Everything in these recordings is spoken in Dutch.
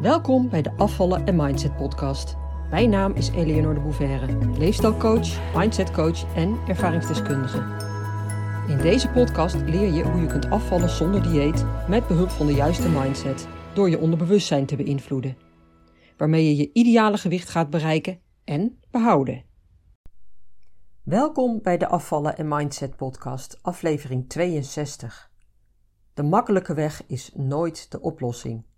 Welkom bij de Afvallen en Mindset podcast. Mijn naam is Eleonore de Bouverre, leefstijlcoach, mindsetcoach en ervaringsdeskundige. In deze podcast leer je hoe je kunt afvallen zonder dieet met behulp van de juiste mindset door je onderbewustzijn te beïnvloeden, waarmee je je ideale gewicht gaat bereiken en behouden. Welkom bij de Afvallen en Mindset podcast, aflevering 62. De makkelijke weg is nooit de oplossing.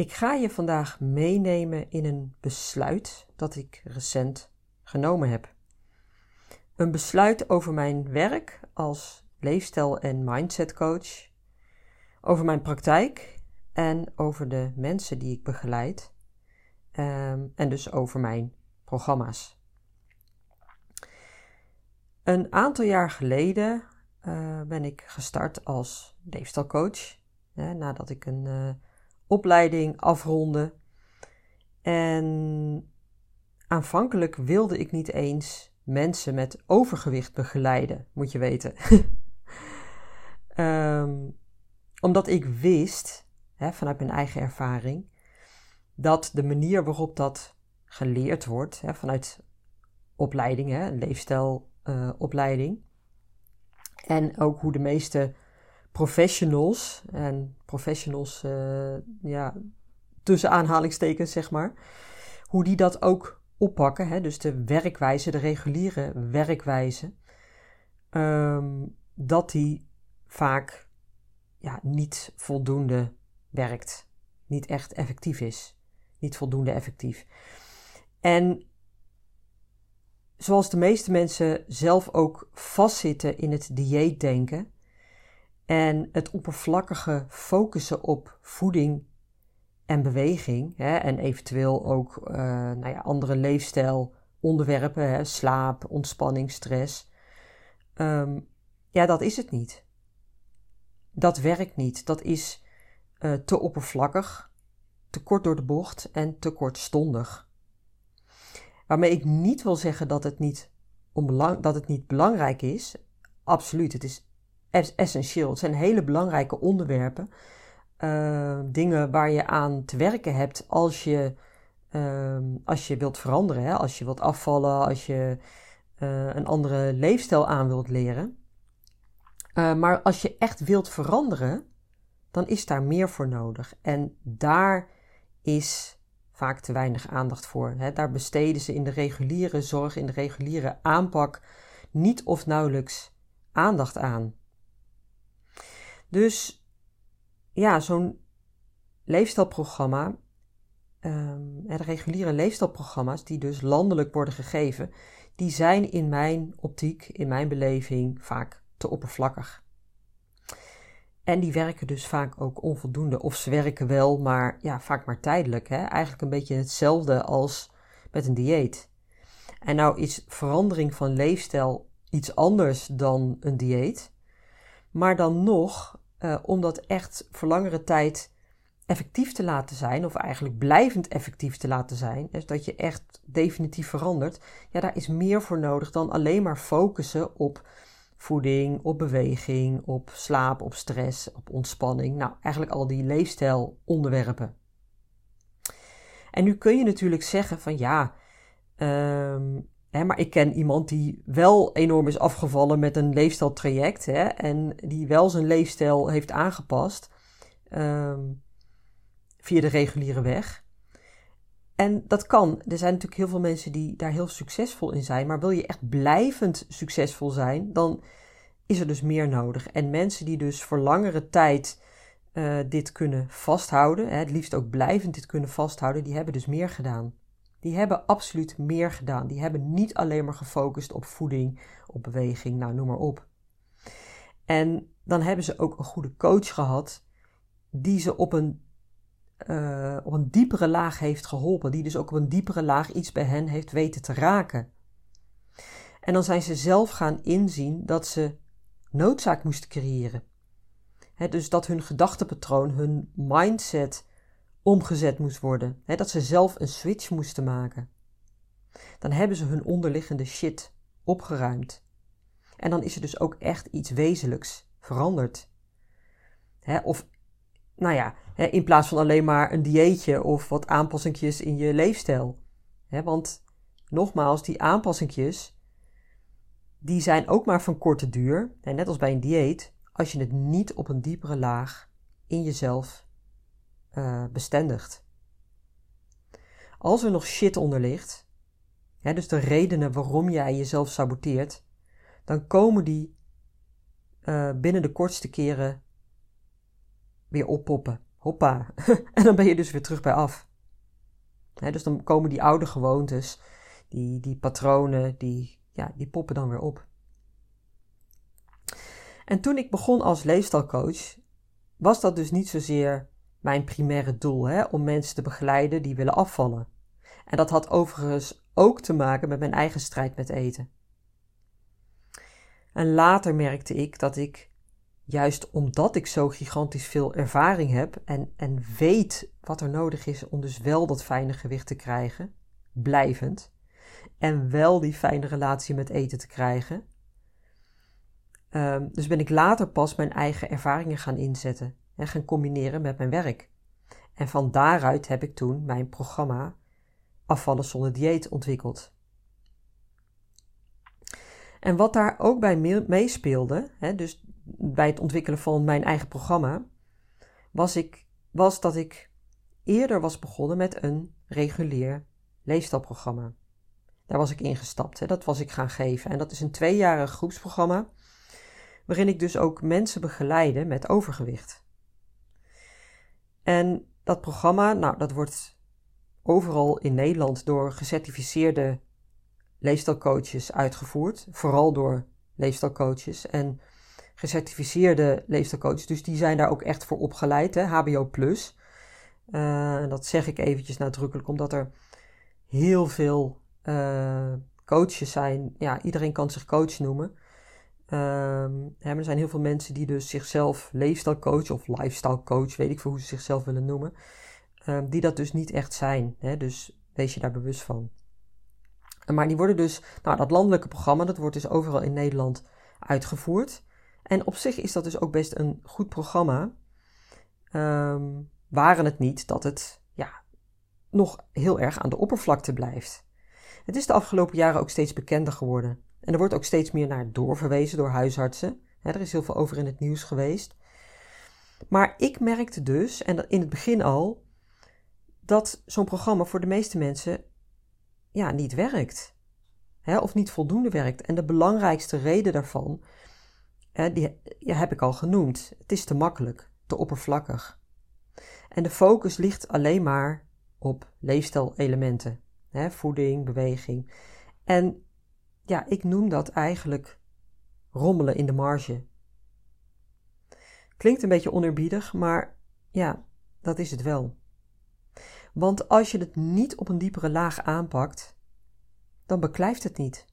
Ik ga je vandaag meenemen in een besluit dat ik recent genomen heb. Een besluit over mijn werk als leefstijl- en mindsetcoach, over mijn praktijk en over de mensen die ik begeleid ehm, en dus over mijn programma's. Een aantal jaar geleden uh, ben ik gestart als leefstijlcoach. Nadat ik een uh, opleiding afronde. En aanvankelijk wilde ik niet eens mensen met overgewicht begeleiden, moet je weten. um, omdat ik wist, hè, vanuit mijn eigen ervaring, dat de manier waarop dat geleerd wordt, hè, vanuit opleiding, hè, leefstijlopleiding, uh, en ook hoe de meeste professionals, en professionals, uh, ja, tussen aanhalingstekens zeg maar, hoe die dat ook oppakken. Hè? Dus de werkwijze, de reguliere werkwijze, um, dat die vaak ja, niet voldoende werkt. Niet echt effectief is. Niet voldoende effectief. En zoals de meeste mensen zelf ook vastzitten in het dieetdenken en het oppervlakkige focussen op voeding en beweging hè, en eventueel ook uh, nou ja, andere leefstijlonderwerpen, hè, slaap, ontspanning, stress. Um, ja, dat is het niet. Dat werkt niet. Dat is uh, te oppervlakkig, te kort door de bocht en te kortstondig. Waarmee ik niet wil zeggen dat het niet, onbelang, dat het niet belangrijk is. Absoluut, het is essentieel. Het zijn hele belangrijke onderwerpen. Uh, dingen waar je aan te werken hebt als je, uh, als je wilt veranderen. Hè? Als je wilt afvallen, als je uh, een andere leefstijl aan wilt leren. maar als je echt wilt veranderen, dan is daar meer voor nodig. En daar is vaak te weinig aandacht voor. Hè. Daar besteden ze in de reguliere zorg, in de reguliere aanpak niet of nauwelijks aandacht aan. Dus ja, zo'n leefstijlprogramma, um, de reguliere leefstijlprogramma's die dus landelijk worden gegeven, die zijn in mijn optiek, in mijn beleving vaak te oppervlakkig. En die werken dus vaak ook onvoldoende. Of ze werken wel, maar ja, vaak maar tijdelijk. Hè? Eigenlijk een beetje hetzelfde als met een dieet. En nou is verandering van leefstijl iets anders dan een dieet. Maar dan nog, uh, om dat echt voor langere tijd effectief te laten zijn, of eigenlijk blijvend effectief te laten zijn, dus dat je echt definitief verandert, ja, daar is meer voor nodig dan alleen maar focussen op voeding, op beweging, op slaap, op stress, op ontspanning. Nou, eigenlijk al die leefstijlonderwerpen. En nu kun je natuurlijk zeggen van ja, um, hè, maar ik ken iemand die wel enorm is afgevallen met een leefstijltraject hè, en die wel zijn leefstijl heeft aangepast um, via de reguliere weg. En dat kan. Er zijn natuurlijk heel veel mensen die daar heel succesvol in zijn. Maar wil je echt blijvend succesvol zijn, dan is er dus meer nodig. En mensen die dus voor langere tijd uh, dit kunnen vasthouden, hè, het liefst ook blijvend dit kunnen vasthouden, die hebben dus meer gedaan. Die hebben absoluut meer gedaan. Die hebben niet alleen maar gefocust op voeding, op beweging, nou noem maar op. En dan hebben ze ook een goede coach gehad die ze op een uh, op een diepere laag heeft geholpen. Die dus ook op een diepere laag iets bij hen heeft weten te raken. En dan zijn ze zelf gaan inzien dat ze noodzaak moesten creëren. dus dat hun gedachtepatroon, hun mindset omgezet moest worden. dat ze zelf een switch moesten maken. Dan hebben ze hun onderliggende shit opgeruimd. En dan is er dus ook echt iets wezenlijks veranderd. of nou ja, in plaats van alleen maar een dieetje of wat aanpassingjes in je leefstijl. want nogmaals, die aanpassingjes, die zijn ook maar van korte duur. net als bij een dieet, als je het niet op een diepere laag in jezelf uh, bestendigt. Als er nog shit onder ligt, dus de redenen waarom jij jezelf saboteert, dan komen die uh, binnen de kortste keren weer oppoppen. Hoppa. en dan ben je dus weer terug bij af. dus dan komen die oude gewoontes, die, die patronen, die, ja, die poppen dan weer op. En toen ik begon als leefstijlcoach, was dat dus niet zozeer mijn primaire doel, hè, om mensen te begeleiden die willen afvallen. En dat had overigens ook te maken met mijn eigen strijd met eten. En later merkte ik dat ik, juist omdat ik zo gigantisch veel ervaring heb en, en weet wat er nodig is om dus wel dat fijne gewicht te krijgen, blijvend, en wel die fijne relatie met eten te krijgen. Um, dus ben ik later pas mijn eigen ervaringen gaan inzetten en gaan combineren met mijn werk. En van daaruit heb ik toen mijn programma Afvallen zonder dieet ontwikkeld. En wat daar ook bij meespeelde, hè, dus bij het ontwikkelen van mijn eigen programma, was, ik, was dat ik eerder was begonnen met een regulier leefstijlprogramma. Daar was ik ingestapt, hè, dat was ik gaan geven. En dat is een tweejarig groepsprogramma, waarin ik dus ook mensen begeleide met overgewicht. En dat programma, nou, dat wordt overal in Nederland door gecertificeerde leefstijlcoaches uitgevoerd. Vooral door leefstijlcoaches en gecertificeerde leefstijlcoaches. Dus die zijn daar ook echt voor opgeleid, hè, HBO+. Plus. Uh, dat zeg ik eventjes nadrukkelijk, omdat er heel veel uh, coaches zijn. Ja, iedereen kan zich coach noemen. Um, er zijn heel veel mensen die dus zichzelf leefstijlcoach of lifestyle coach, weet ik veel hoe ze zichzelf willen noemen, um, die dat dus niet echt zijn. Hè? Dus wees je daar bewust van. Maar die worden dus, nou dat landelijke programma, dat wordt dus overal in Nederland uitgevoerd. En op zich is dat dus ook best een goed programma. Um, waren het niet dat het ja, nog heel erg aan de oppervlakte blijft. Het is de afgelopen jaren ook steeds bekender geworden. En er wordt ook steeds meer naar doorverwezen door huisartsen. er is heel veel over in het nieuws geweest. Maar ik merkte dus, en in het begin al, dat zo'n programma voor de meeste mensen ja, niet werkt. of niet voldoende werkt. En de belangrijkste reden daarvan, die ja, heb ik al genoemd. Het is te makkelijk, te oppervlakkig. En de focus ligt alleen maar op leefstijlelementen. voeding, beweging. En ja, ik noem dat eigenlijk rommelen in de marge. Klinkt een beetje oneerbiedig, maar ja, dat is het wel. Want als je het niet op een diepere laag aanpakt, dan beklijft het niet.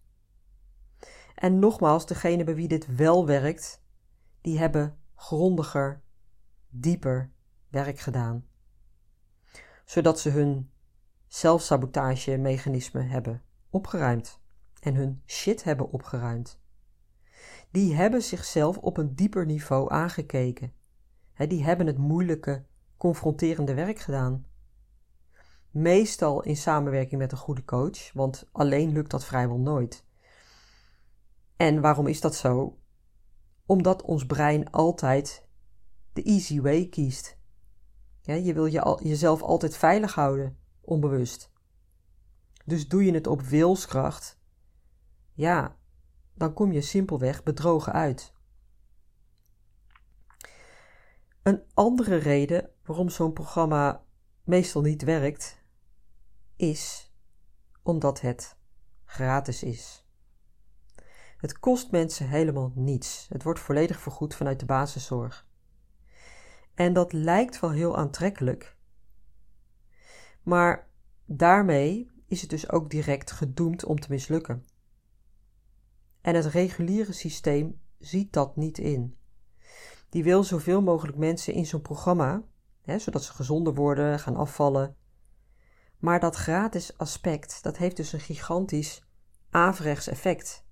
En nogmaals, degene bij wie dit wel werkt, die hebben grondiger, dieper werk gedaan. Zodat ze hun zelfsabotage-mechanismen hebben opgeruimd en hun shit hebben opgeruimd. Die hebben zichzelf op een dieper niveau aangekeken. die hebben het moeilijke, confronterende werk gedaan. Meestal in samenwerking met een goede coach, want alleen lukt dat vrijwel nooit. En waarom is dat zo? Omdat ons brein altijd de easy way kiest. Je wil je al, jezelf altijd veilig houden, onbewust. Dus doe je het op wilskracht, ja, dan kom je simpelweg bedrogen uit. Een andere reden waarom zo'n programma meestal niet werkt, is omdat het gratis is. Het kost mensen helemaal niets. Het wordt volledig vergoed vanuit de basiszorg. En dat lijkt wel heel aantrekkelijk. Maar daarmee is het dus ook direct gedoemd om te mislukken. En het reguliere systeem ziet dat niet in. Die wil zoveel mogelijk mensen in zo'n programma, hè, zodat ze gezonder worden, gaan afvallen. Maar dat gratis aspect, dat heeft dus een gigantisch averechts effect.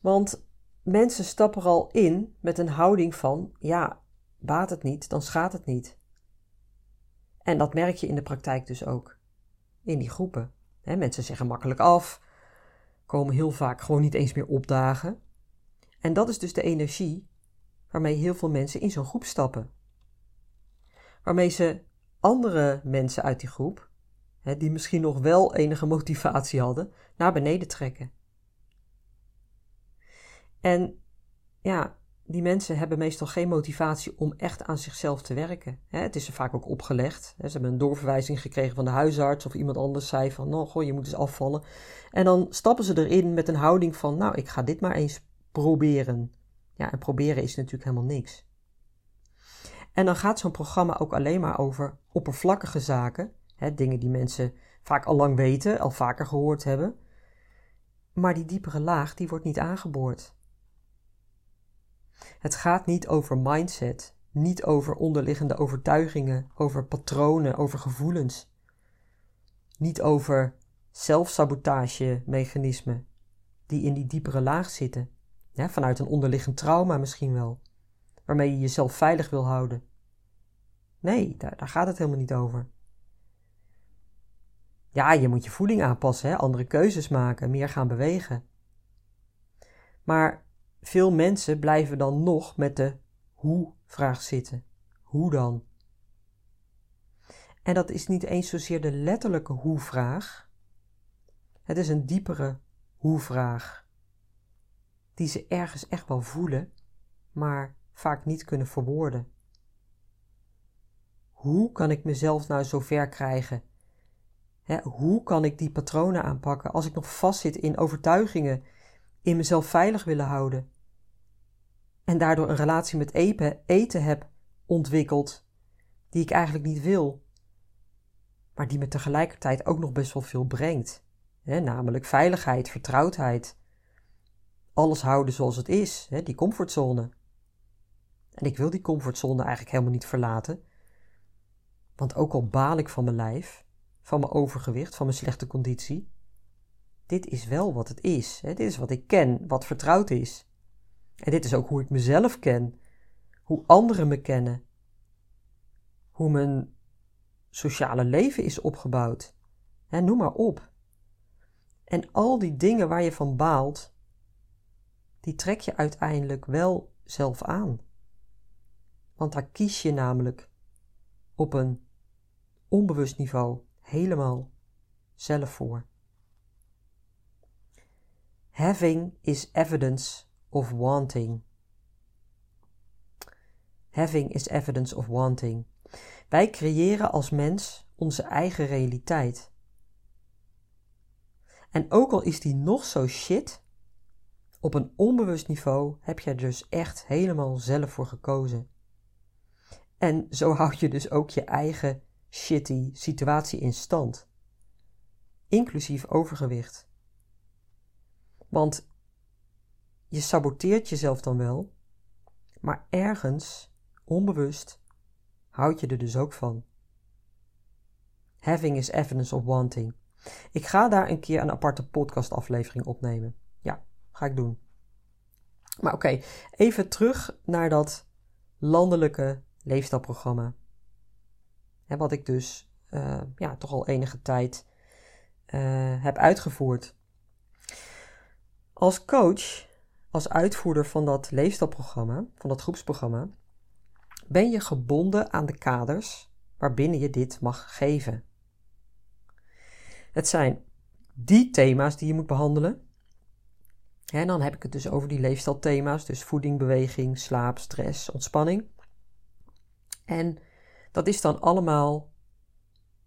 Want mensen stappen er al in met een houding van: ja, baat het niet, dan schaadt het niet. En dat merk je in de praktijk dus ook. In die groepen. mensen zeggen makkelijk af, komen heel vaak gewoon niet eens meer opdagen. En dat is dus de energie waarmee heel veel mensen in zo'n groep stappen. Waarmee ze andere mensen uit die groep, die misschien nog wel enige motivatie hadden, naar beneden trekken. En ja, die mensen hebben meestal geen motivatie om echt aan zichzelf te werken. Het is er vaak ook opgelegd. Ze hebben een doorverwijzing gekregen van de huisarts of iemand anders zei van, nou goh, je moet eens afvallen. En dan stappen ze erin met een houding van, nou, ik ga dit maar eens proberen. Ja, en proberen is natuurlijk helemaal niks. En dan gaat zo'n programma ook alleen maar over oppervlakkige zaken, dingen die mensen vaak al lang weten, al vaker gehoord hebben. Maar die diepere laag, die wordt niet aangeboord. Het gaat niet over mindset, niet over onderliggende overtuigingen, over patronen, over gevoelens. Niet over zelfsabotagemechanismen die in die diepere laag zitten, vanuit een onderliggend trauma misschien wel, waarmee je jezelf veilig wil houden. Nee, daar, daar gaat het helemaal niet over. Ja, je moet je voeding aanpassen, hè? andere keuzes maken, meer gaan bewegen. Maar veel mensen blijven dan nog met de hoe-vraag zitten. Hoe dan? En dat is niet eens zozeer de letterlijke hoe-vraag. Het is een diepere hoe-vraag. Die ze ergens echt wel voelen, maar vaak niet kunnen verwoorden. Hoe kan ik mezelf nou zo ver krijgen? hoe kan ik die patronen aanpakken als ik nog vastzit in overtuigingen, in mezelf veilig willen houden? En daardoor een relatie met eten, heb ontwikkeld die ik eigenlijk niet wil, maar die me tegelijkertijd ook nog best wel veel brengt. Namelijk veiligheid, vertrouwdheid. Alles houden zoals het is, die comfortzone. En ik wil die comfortzone eigenlijk helemaal niet verlaten. Want ook al baal ik van mijn lijf, van mijn overgewicht, van mijn slechte conditie, dit is wel wat het is. Dit is wat ik ken, wat vertrouwd is. En dit is ook hoe ik mezelf ken, hoe anderen me kennen, hoe mijn sociale leven is opgebouwd. Noem maar op. En al die dingen waar je van baalt, die trek je uiteindelijk wel zelf aan. Want daar kies je namelijk op een onbewust niveau helemaal zelf voor. Having is evidence of wanting. Having is evidence of wanting. Wij creëren als mens onze eigen realiteit. En ook al is die nog zo shit, op een onbewust niveau heb je er dus echt helemaal zelf voor gekozen. En zo houd je dus ook je eigen shitty situatie in stand. Inclusief overgewicht. Want je saboteert jezelf dan wel, maar ergens, onbewust, houd je er dus ook van. Having is evidence of wanting. Ik ga daar een keer een aparte podcastaflevering opnemen. Ja, ga ik doen. Maar oké, even terug naar dat landelijke leefstijlprogramma. Hè, wat ik dus uh, ja, toch al enige tijd uh, heb uitgevoerd. Als coach als uitvoerder van dat leefstijlprogramma, van dat groepsprogramma, ben je gebonden aan de kaders waarbinnen je dit mag geven. Het zijn die thema's die je moet behandelen. En dan heb ik het dus over die leefstijlthema's, dus voeding, beweging, slaap, stress, ontspanning. En dat is dan allemaal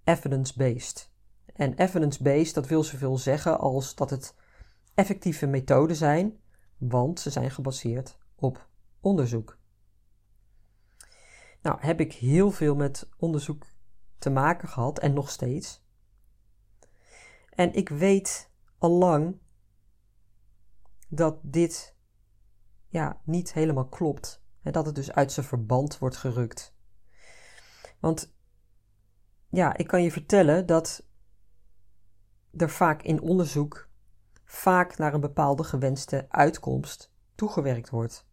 evidence-based. En evidence-based, dat wil zoveel zeggen als dat het effectieve methoden zijn want ze zijn gebaseerd op onderzoek. Nou, heb ik heel veel met onderzoek te maken gehad en nog steeds. En ik weet al lang dat dit ja, niet helemaal klopt. En dat het dus uit zijn verband wordt gerukt. Want ja, ik kan je vertellen dat er vaak in onderzoek vaak naar een bepaalde gewenste uitkomst toegewerkt wordt.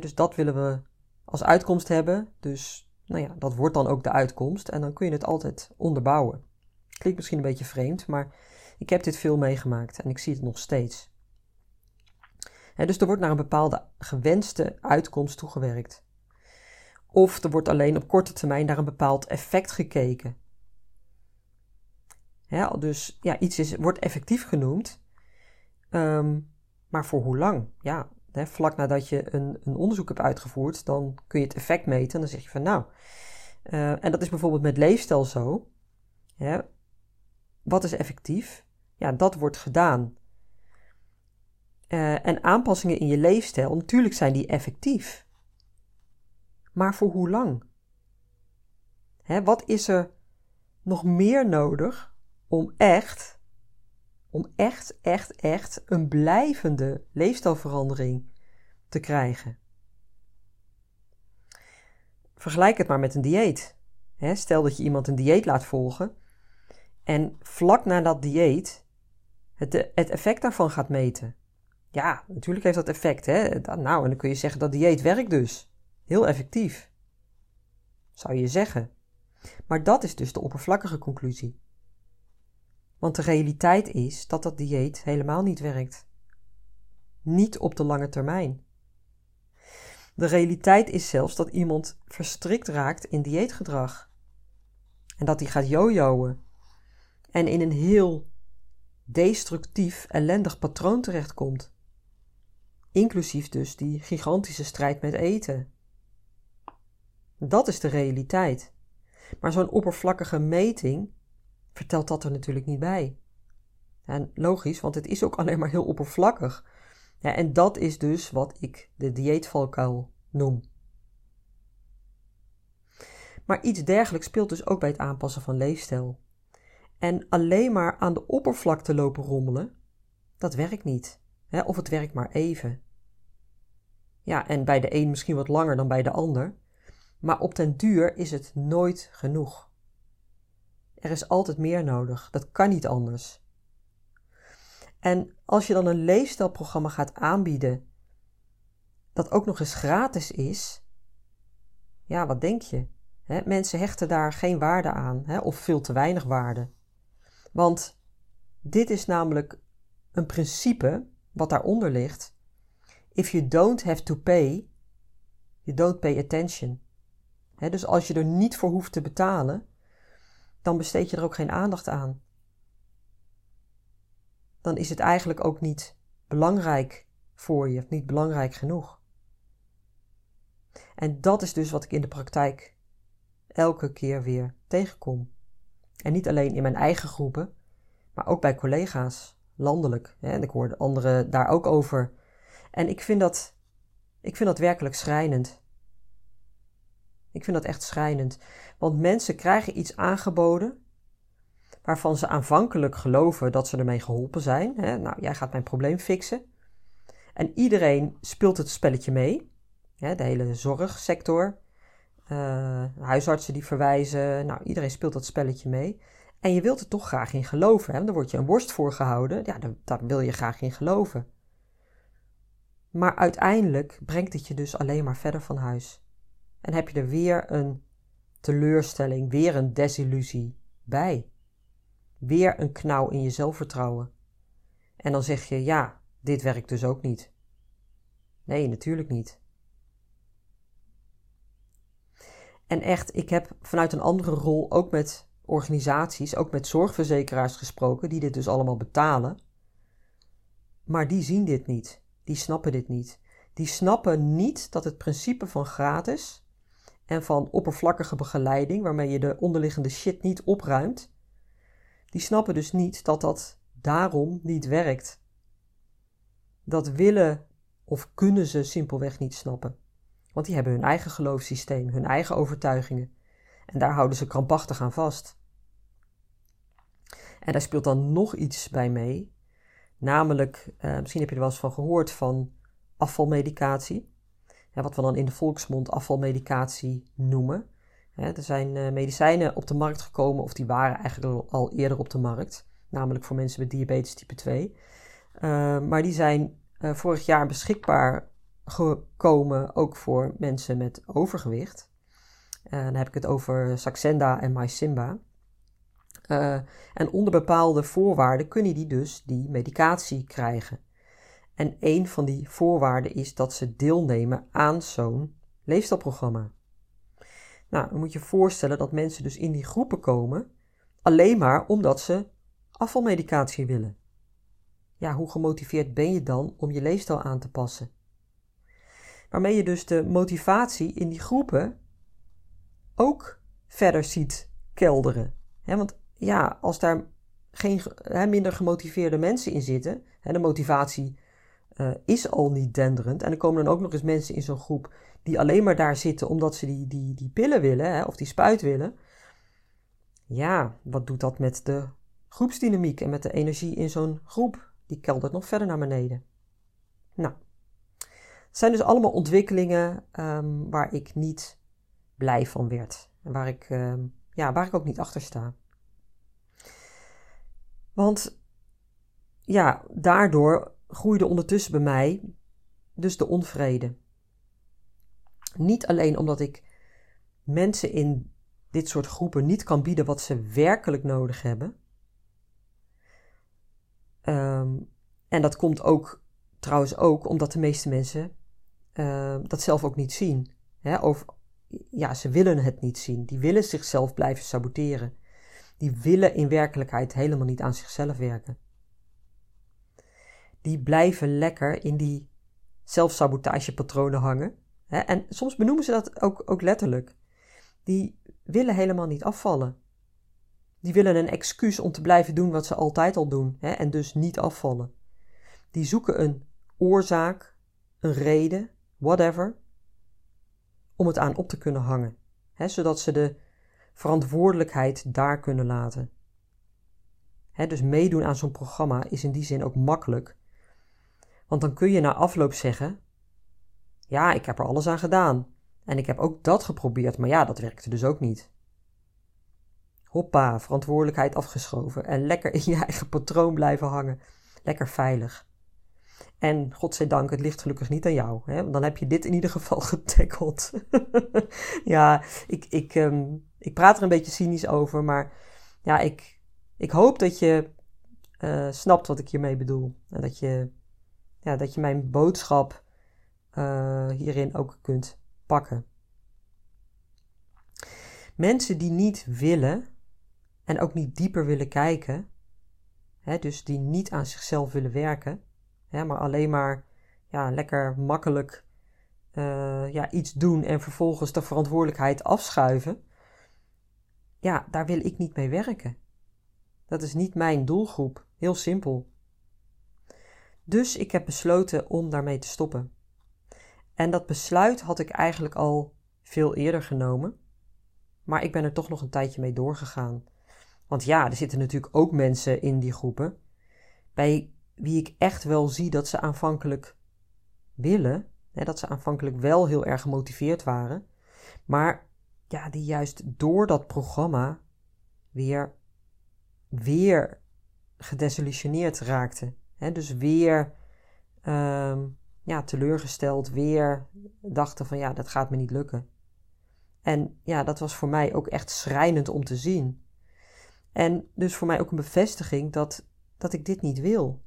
dus dat willen we als uitkomst hebben. Dus nou ja, dat wordt dan ook de uitkomst. En dan kun je het altijd onderbouwen. Klinkt misschien een beetje vreemd, maar ik heb dit veel meegemaakt en ik zie het nog steeds. dus er wordt naar een bepaalde gewenste uitkomst toegewerkt. Of er wordt alleen op korte termijn naar een bepaald effect gekeken. Dus ja, iets is, wordt effectief genoemd, ehm, maar voor hoe lang? Ja, vlak nadat je een, een, onderzoek hebt uitgevoerd, dan kun je het effect meten en dan zeg je van nou, uh, en dat is bijvoorbeeld met leefstijl zo. wat is effectief? Ja, dat wordt gedaan. Uh, en aanpassingen in je leefstijl, natuurlijk zijn die effectief. Maar voor hoe lang? Wat is er nog meer nodig om echt, om echt, echt, echt een blijvende leefstijlverandering te krijgen? Vergelijk het maar met een dieet. Stel dat je iemand een dieet laat volgen en vlak na dat dieet het, het effect daarvan gaat meten. Ja, natuurlijk heeft dat effect. Hè? Nou, en dan kun je zeggen dat dieet werkt dus. Heel effectief. Zou je zeggen. Maar dat is dus de oppervlakkige conclusie. Want de realiteit is dat dat dieet helemaal niet werkt. Niet op de lange termijn. De realiteit is zelfs dat iemand verstrikt raakt in dieetgedrag. En dat hij gaat jojoen. En in een heel destructief, ellendig patroon terechtkomt. Inclusief dus die gigantische strijd met eten. Dat is de realiteit. Maar zo'n oppervlakkige meting vertelt dat er natuurlijk niet bij. En logisch, want het is ook alleen maar heel oppervlakkig. Ja, en dat is dus wat ik de dieetvalkuil noem. Maar iets dergelijks speelt dus ook bij het aanpassen van leefstijl. En alleen maar aan de oppervlakte lopen rommelen, dat werkt niet. Of het werkt maar even. Ja, en bij de een misschien wat langer dan bij de ander. Maar op den duur is het nooit genoeg. Er is altijd meer nodig. Dat kan niet anders. En als je dan een leefstijlprogramma gaat aanbieden, dat ook nog eens gratis is, ja, wat denk je? mensen hechten daar geen waarde aan, of veel te weinig waarde. Want dit is namelijk een principe wat daaronder ligt. If you don't have to pay, you don't pay attention dus als je er niet voor hoeft te betalen, dan besteed je er ook geen aandacht aan. Dan is het eigenlijk ook niet belangrijk voor je, niet belangrijk genoeg. En dat is dus wat ik in de praktijk elke keer weer tegenkom. En niet alleen in mijn eigen groepen, maar ook bij collega's, landelijk. En ik hoor anderen daar ook over. En ik vind dat, ik vind dat werkelijk schrijnend. Ik vind dat echt schrijnend. Want mensen krijgen iets aangeboden waarvan ze aanvankelijk geloven dat ze ermee geholpen zijn. Hè? Nou, jij gaat mijn probleem fixen. En iedereen speelt het spelletje mee. De hele zorgsector, uh, huisartsen die verwijzen. Nou, iedereen speelt dat spelletje mee. En je wilt er toch graag in geloven. Hè? Dan wordt je een worst voor gehouden. Ja, daar, daar wil je graag in geloven. Maar uiteindelijk brengt het je dus alleen maar verder van huis. En heb je er weer een teleurstelling, weer een desillusie bij. Weer een knauw in je zelfvertrouwen. En dan zeg je: ja, dit werkt dus ook niet. Nee, natuurlijk niet. En echt, ik heb vanuit een andere rol ook met organisaties, ook met zorgverzekeraars gesproken, die dit dus allemaal betalen. Maar die zien dit niet. Die snappen dit niet. Die snappen niet dat het principe van gratis en van oppervlakkige begeleiding, waarmee je de onderliggende shit niet opruimt, die snappen dus niet dat dat daarom niet werkt. Dat willen of kunnen ze simpelweg niet snappen. Want die hebben hun eigen geloofssysteem, hun eigen overtuigingen. En daar houden ze krampachtig aan vast. En daar speelt dan nog iets bij mee. Namelijk, eh, misschien heb je er wel eens van gehoord van afvalmedicatie wat we dan in de volksmond afvalmedicatie noemen. er zijn uh, medicijnen op de markt gekomen, of die waren eigenlijk al eerder op de markt, namelijk voor mensen met diabetes type 2. Uh, eh, maar die zijn uh, vorig jaar beschikbaar gekomen, ook voor mensen met overgewicht. Dan heb ik het over Saxenda en MySimba. Uh, en onder bepaalde voorwaarden kunnen die dus die medicatie krijgen. En een van die voorwaarden is dat ze deelnemen aan zo'n leefstijlprogramma. Nou, dan moet je voorstellen dat mensen dus in die groepen komen alleen maar omdat ze afvalmedicatie willen. Ja, hoe gemotiveerd ben je dan om je leefstijl aan te passen? Waarmee je dus de motivatie in die groepen ook verder ziet kelderen. want ja, als daar geen, minder gemotiveerde mensen in zitten, de motivatie uh, is al niet denderend. En er komen dan ook nog eens mensen in zo'n groep die alleen maar daar zitten omdat ze die, die, die pillen willen hè, of die spuit willen. Ja, wat doet dat met de groepsdynamiek en met de energie in zo'n groep? Die keldert nog verder naar beneden. Nou, het zijn dus allemaal ontwikkelingen um, waar ik niet blij van werd. Waar ik, um, ja, waar ik ook niet achter sta. Want ja, daardoor groeide ondertussen bij mij dus de onvrede. Niet alleen omdat ik mensen in dit soort groepen niet kan bieden wat ze werkelijk nodig hebben. Ehm, en dat komt ook trouwens ook omdat de meeste mensen uh, dat zelf ook niet zien. Hè? Of ja, ze willen het niet zien. Die willen zichzelf blijven saboteren. Die willen in werkelijkheid helemaal niet aan zichzelf werken die blijven lekker in die zelfsabotagepatronen hangen. En soms benoemen ze dat ook, ook letterlijk. Die willen helemaal niet afvallen. Die willen een excuus om te blijven doen wat ze altijd al doen en dus niet afvallen. Die zoeken een oorzaak, een reden, whatever, om het aan op te kunnen hangen, hè? zodat ze de verantwoordelijkheid daar kunnen laten. Dus meedoen aan zo'n programma is in die zin ook makkelijk, want dan kun je na afloop zeggen: Ja, ik heb er alles aan gedaan. En ik heb ook dat geprobeerd, maar ja, dat werkte dus ook niet. Hoppa, verantwoordelijkheid afgeschoven en lekker in je eigen patroon blijven hangen. Lekker veilig. En godzijdank, het ligt gelukkig niet aan jou. Hè? Want dan heb je dit in ieder geval getackeld. ja, ik, ik, um, ik praat er een beetje cynisch over, maar ja, ik, ik hoop dat je uh, snapt wat ik hiermee bedoel. En dat je ja, dat je mijn boodschap uh, hierin ook kunt pakken. Mensen die niet willen en ook niet dieper willen kijken, hè, dus die niet aan zichzelf willen werken, hè, maar alleen maar ja, lekker makkelijk uh, ja, iets doen en vervolgens de verantwoordelijkheid afschuiven, ja, daar wil ik niet mee werken. Dat is niet mijn doelgroep. Heel simpel. Dus ik heb besloten om daarmee te stoppen. En dat besluit had ik eigenlijk al veel eerder genomen. Maar ik ben er toch nog een tijdje mee doorgegaan. Want ja, er zitten natuurlijk ook mensen in die groepen. Bij wie ik echt wel zie dat ze aanvankelijk willen. Hè, dat ze aanvankelijk wel heel erg gemotiveerd waren. Maar ja, die juist door dat programma weer, weer gedesillusioneerd raakten dus weer ehm, ja, teleurgesteld, weer dachten van ja, dat gaat me niet lukken. En ja, dat was voor mij ook echt schrijnend om te zien. En dus voor mij ook een bevestiging dat, dat ik dit niet wil.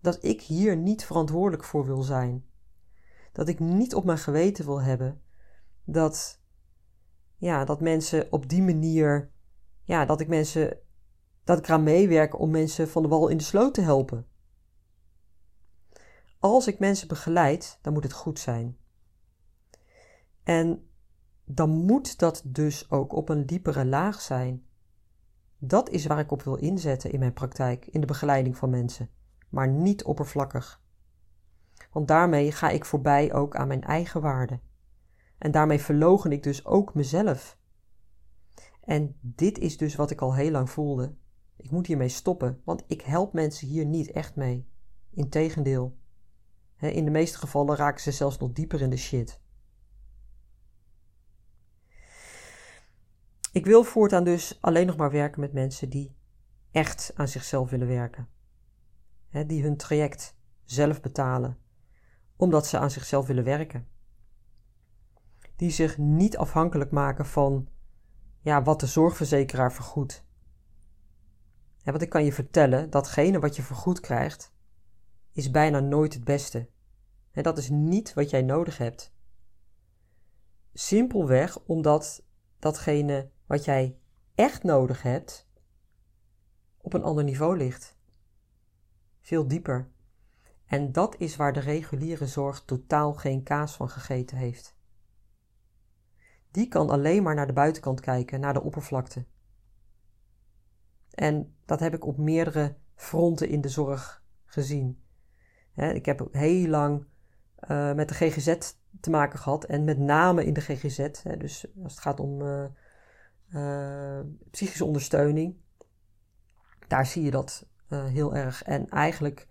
Dat ik hier niet verantwoordelijk voor wil zijn. Dat ik niet op mijn geweten wil hebben dat, ja, dat mensen op die manier, ja, dat ik mensen dat ik eraan meewerk om mensen van de wal in de sloot te helpen. Als ik mensen begeleid, dan moet het goed zijn. En dan moet dat dus ook op een diepere laag zijn. Dat is waar ik op wil inzetten in mijn praktijk, in de begeleiding van mensen, maar niet oppervlakkig. Want daarmee ga ik voorbij ook aan mijn eigen waarde. En daarmee verlogen ik dus ook mezelf. En dit is dus wat ik al heel lang voelde. Ik moet hiermee stoppen, want ik help mensen hier niet echt mee. Integendeel. In de meeste gevallen raken ze zelfs nog dieper in de shit. Ik wil voortaan dus alleen nog maar werken met mensen die echt aan zichzelf willen werken. Die hun traject zelf betalen. omdat ze aan zichzelf willen werken. Die zich niet afhankelijk maken van ja, wat de zorgverzekeraar vergoedt. Ja, want ik kan je vertellen, datgene wat je vergoed krijgt, is bijna nooit het beste. En dat is niet wat jij nodig hebt. Simpelweg omdat datgene wat jij echt nodig hebt, op een ander niveau ligt. Veel dieper. En dat is waar de reguliere zorg totaal geen kaas van gegeten heeft. Die kan alleen maar naar de buitenkant kijken, naar de oppervlakte. En dat heb ik op meerdere fronten in de zorg gezien. ik heb heel lang uh, met de GGZ te maken gehad en met name in de GGZ. dus als het gaat om uh, uh, psychische ondersteuning, daar zie je dat heel erg. En eigenlijk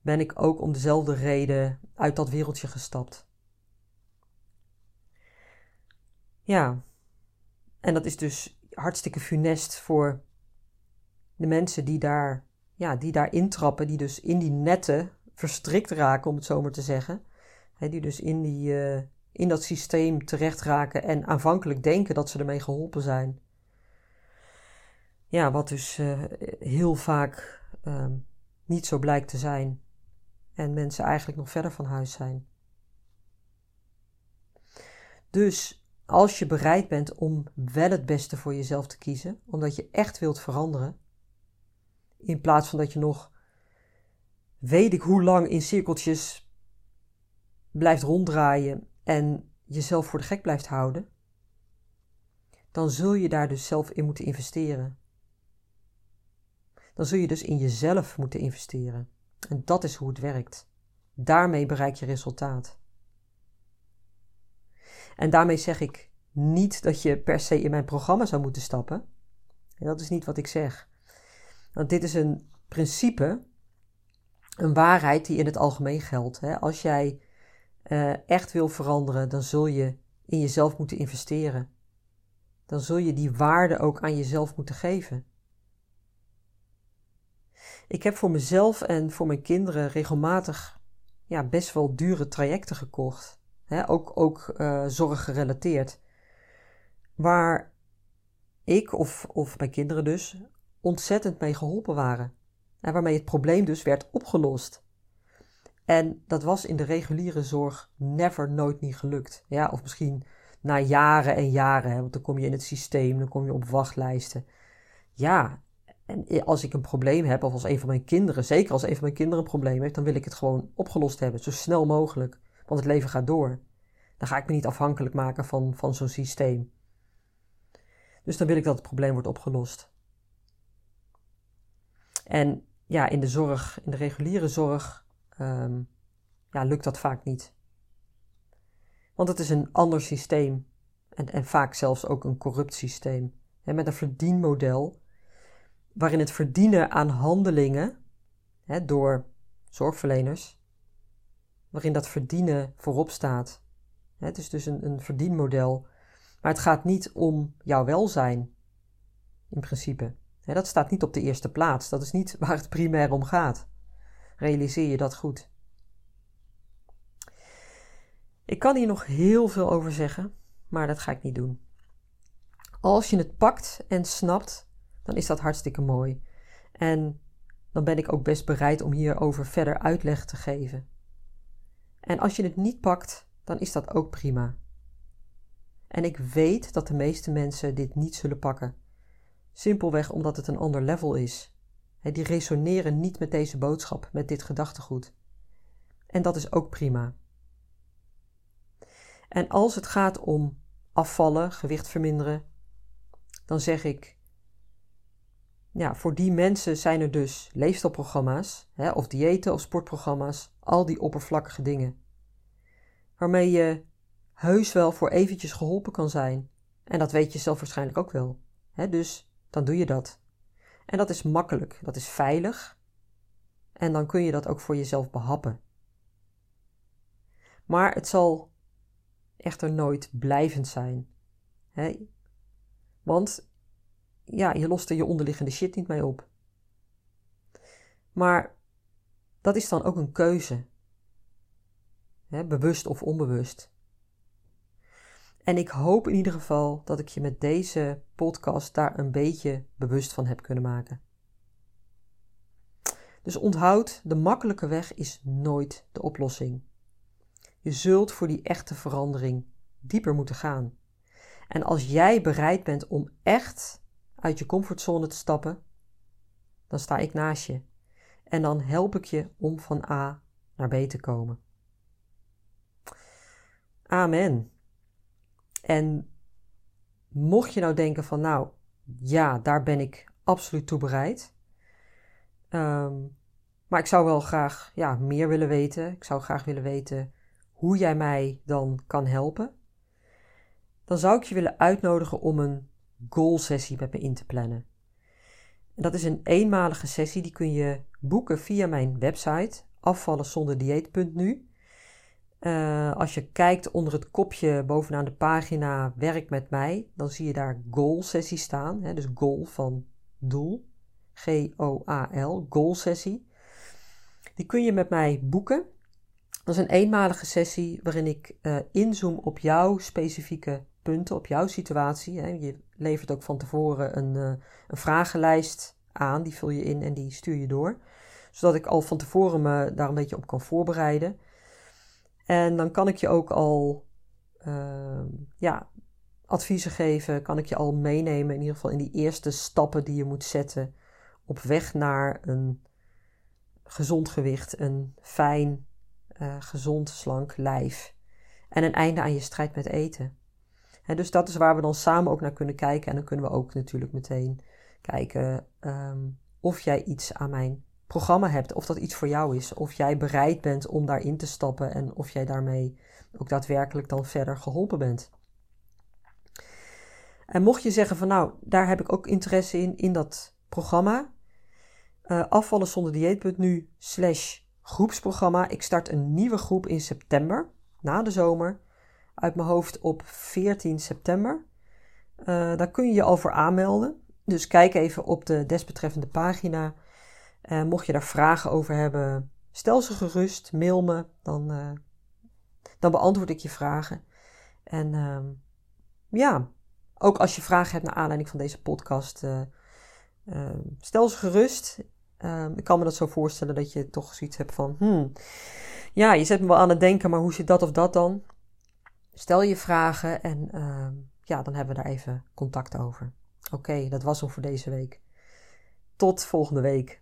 ben ik ook om dezelfde reden uit dat wereldje gestapt. Ja, en dat is dus hartstikke funest voor de mensen die daar, ja, die daar intrappen, die dus in die netten verstrikt raken, om het zo maar te zeggen. die dus in, die, uh, in dat systeem terecht raken en aanvankelijk denken dat ze ermee geholpen zijn. Ja, wat dus uh, heel vaak uh, niet zo blijkt te zijn. En mensen eigenlijk nog verder van huis zijn. Dus als je bereid bent om wel het beste voor jezelf te kiezen, omdat je echt wilt veranderen, in plaats van dat je nog weet ik hoe lang in cirkeltjes blijft ronddraaien en jezelf voor de gek blijft houden, dan zul je daar dus zelf in moeten investeren. Dan zul je dus in jezelf moeten investeren. En dat is hoe het werkt. Daarmee bereik je resultaat. En daarmee zeg ik niet dat je per se in mijn programma zou moeten stappen. En dat is niet wat ik zeg. Want dit is een principe, een waarheid die in het algemeen geldt. Hè? Als jij uh, echt wil veranderen, dan zul je in jezelf moeten investeren. Dan zul je die waarde ook aan jezelf moeten geven. Ik heb voor mezelf en voor mijn kinderen regelmatig ja, best wel dure trajecten gekocht. Ook, ook uh, zorggerelateerd. Waar ik of, of mijn kinderen dus ontzettend mee geholpen waren. En waarmee het probleem dus werd opgelost. En dat was in de reguliere zorg never, nooit niet gelukt. Ja, of misschien na jaren en jaren, hè, want dan kom je in het systeem, dan kom je op wachtlijsten. Ja, en als ik een probleem heb, of als een van mijn kinderen, zeker als een van mijn kinderen een probleem heeft, dan wil ik het gewoon opgelost hebben, zo snel mogelijk. Want het leven gaat door. Dan ga ik me niet afhankelijk maken van, van zo'n systeem. Dus dan wil ik dat het probleem wordt opgelost. En ja, in de zorg, in de reguliere zorg, um, ja, lukt dat vaak niet. Want het is een ander systeem. En, en vaak zelfs ook een corrupt systeem. En met een verdienmodel waarin het verdienen aan handelingen hè, door zorgverleners, waarin dat verdienen voorop staat. Het is dus een, een verdienmodel, maar het gaat niet om jouw welzijn in principe. Dat staat niet op de eerste plaats. Dat is niet waar het primair om gaat. Realiseer je dat goed. Ik kan hier nog heel veel over zeggen, maar dat ga ik niet doen. Als je het pakt en snapt, dan is dat hartstikke mooi. En dan ben ik ook best bereid om hierover verder uitleg te geven. En als je het niet pakt, dan is dat ook prima. En ik weet dat de meeste mensen dit niet zullen pakken. Simpelweg omdat het een ander level is. Die resoneren niet met deze boodschap, met dit gedachtegoed. En dat is ook prima. En als het gaat om afvallen, gewicht verminderen, dan zeg ik: ja, voor die mensen zijn er dus leefstijlprogramma's, hè, of diëten of sportprogramma's, al die oppervlakkige dingen. Waarmee je heus wel voor eventjes geholpen kan zijn. En dat weet je zelf waarschijnlijk ook wel. Hè, dus dan doe je dat. En dat is makkelijk, dat is veilig. En dan kun je dat ook voor jezelf behappen. Maar het zal echter nooit blijvend zijn. Hè? Want ja, je lost er je onderliggende shit niet mee op. Maar dat is dan ook een keuze. hè, bewust of onbewust. En ik hoop in ieder geval dat ik je met deze podcast daar een beetje bewust van heb kunnen maken. Dus onthoud, de makkelijke weg is nooit de oplossing. Je zult voor die echte verandering dieper moeten gaan. En als jij bereid bent om echt uit je comfortzone te stappen, dan sta ik naast je. En dan help ik je om van A naar B te komen. Amen. En mocht je nou denken van nou, ja, daar ben ik absoluut toe bereid. Ehm, maar ik zou wel graag ja, meer willen weten. Ik zou graag willen weten hoe jij mij dan kan helpen. Dan zou ik je willen uitnodigen om een goal sessie met me in te plannen. En dat is een eenmalige sessie, die kun je boeken via mijn website afvallenzonderdieet.nu. Uh, als je kijkt onder het kopje bovenaan de pagina Werk met mij, dan zie je daar goal sessie staan. Hè, dus goal van doel. G-O-A-L, goal sessie. Die kun je met mij boeken. Dat is een eenmalige sessie waarin ik uh, inzoom op jouw specifieke punten, op jouw situatie. Hè. Je levert ook van tevoren een, uh, een vragenlijst aan, die vul je in en die stuur je door. Zodat ik al van tevoren me daar een beetje op kan voorbereiden. En dan kan ik je ook al uh, ja, adviezen geven, kan ik je al meenemen, in ieder geval in die eerste stappen die je moet zetten op weg naar een gezond gewicht, een fijn, uh, gezond, slank lijf. En een einde aan je strijd met eten. En dus dat is waar we dan samen ook naar kunnen kijken. En dan kunnen we ook natuurlijk meteen kijken um, of jij iets aan mijn programma hebt, of dat iets voor jou is, of jij bereid bent om daarin te stappen en of jij daarmee ook daadwerkelijk dan verder geholpen bent. En mocht je zeggen van nou, daar heb ik ook interesse in, in dat programma, uh, afvallen zonder dieet.nu slash groepsprogramma. Ik start een nieuwe groep in september, na de zomer, uit mijn hoofd op 14 september. Uh, daar kun je je al voor aanmelden. Dus kijk even op de desbetreffende pagina uh, mocht je daar vragen over hebben, stel ze gerust, mail me, dan, uh, dan beantwoord ik je vragen. En uh, ja, ook als je vragen hebt naar aanleiding van deze podcast, uh, stel ze gerust. Ehm, ik kan me dat zo voorstellen dat je toch zoiets hebt van, hmm, ja, je zet me wel aan het denken, maar hoe zit dat of dat dan? Stel je vragen en ehm, ja, dan hebben we daar even contact over. Oké, dat was hem voor deze week. Tot volgende week.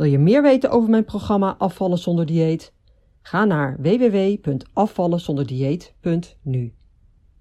Wil je meer weten over mijn programma Afvallen zonder dieet? Ga naar www.afvallenzonderdieet.nu.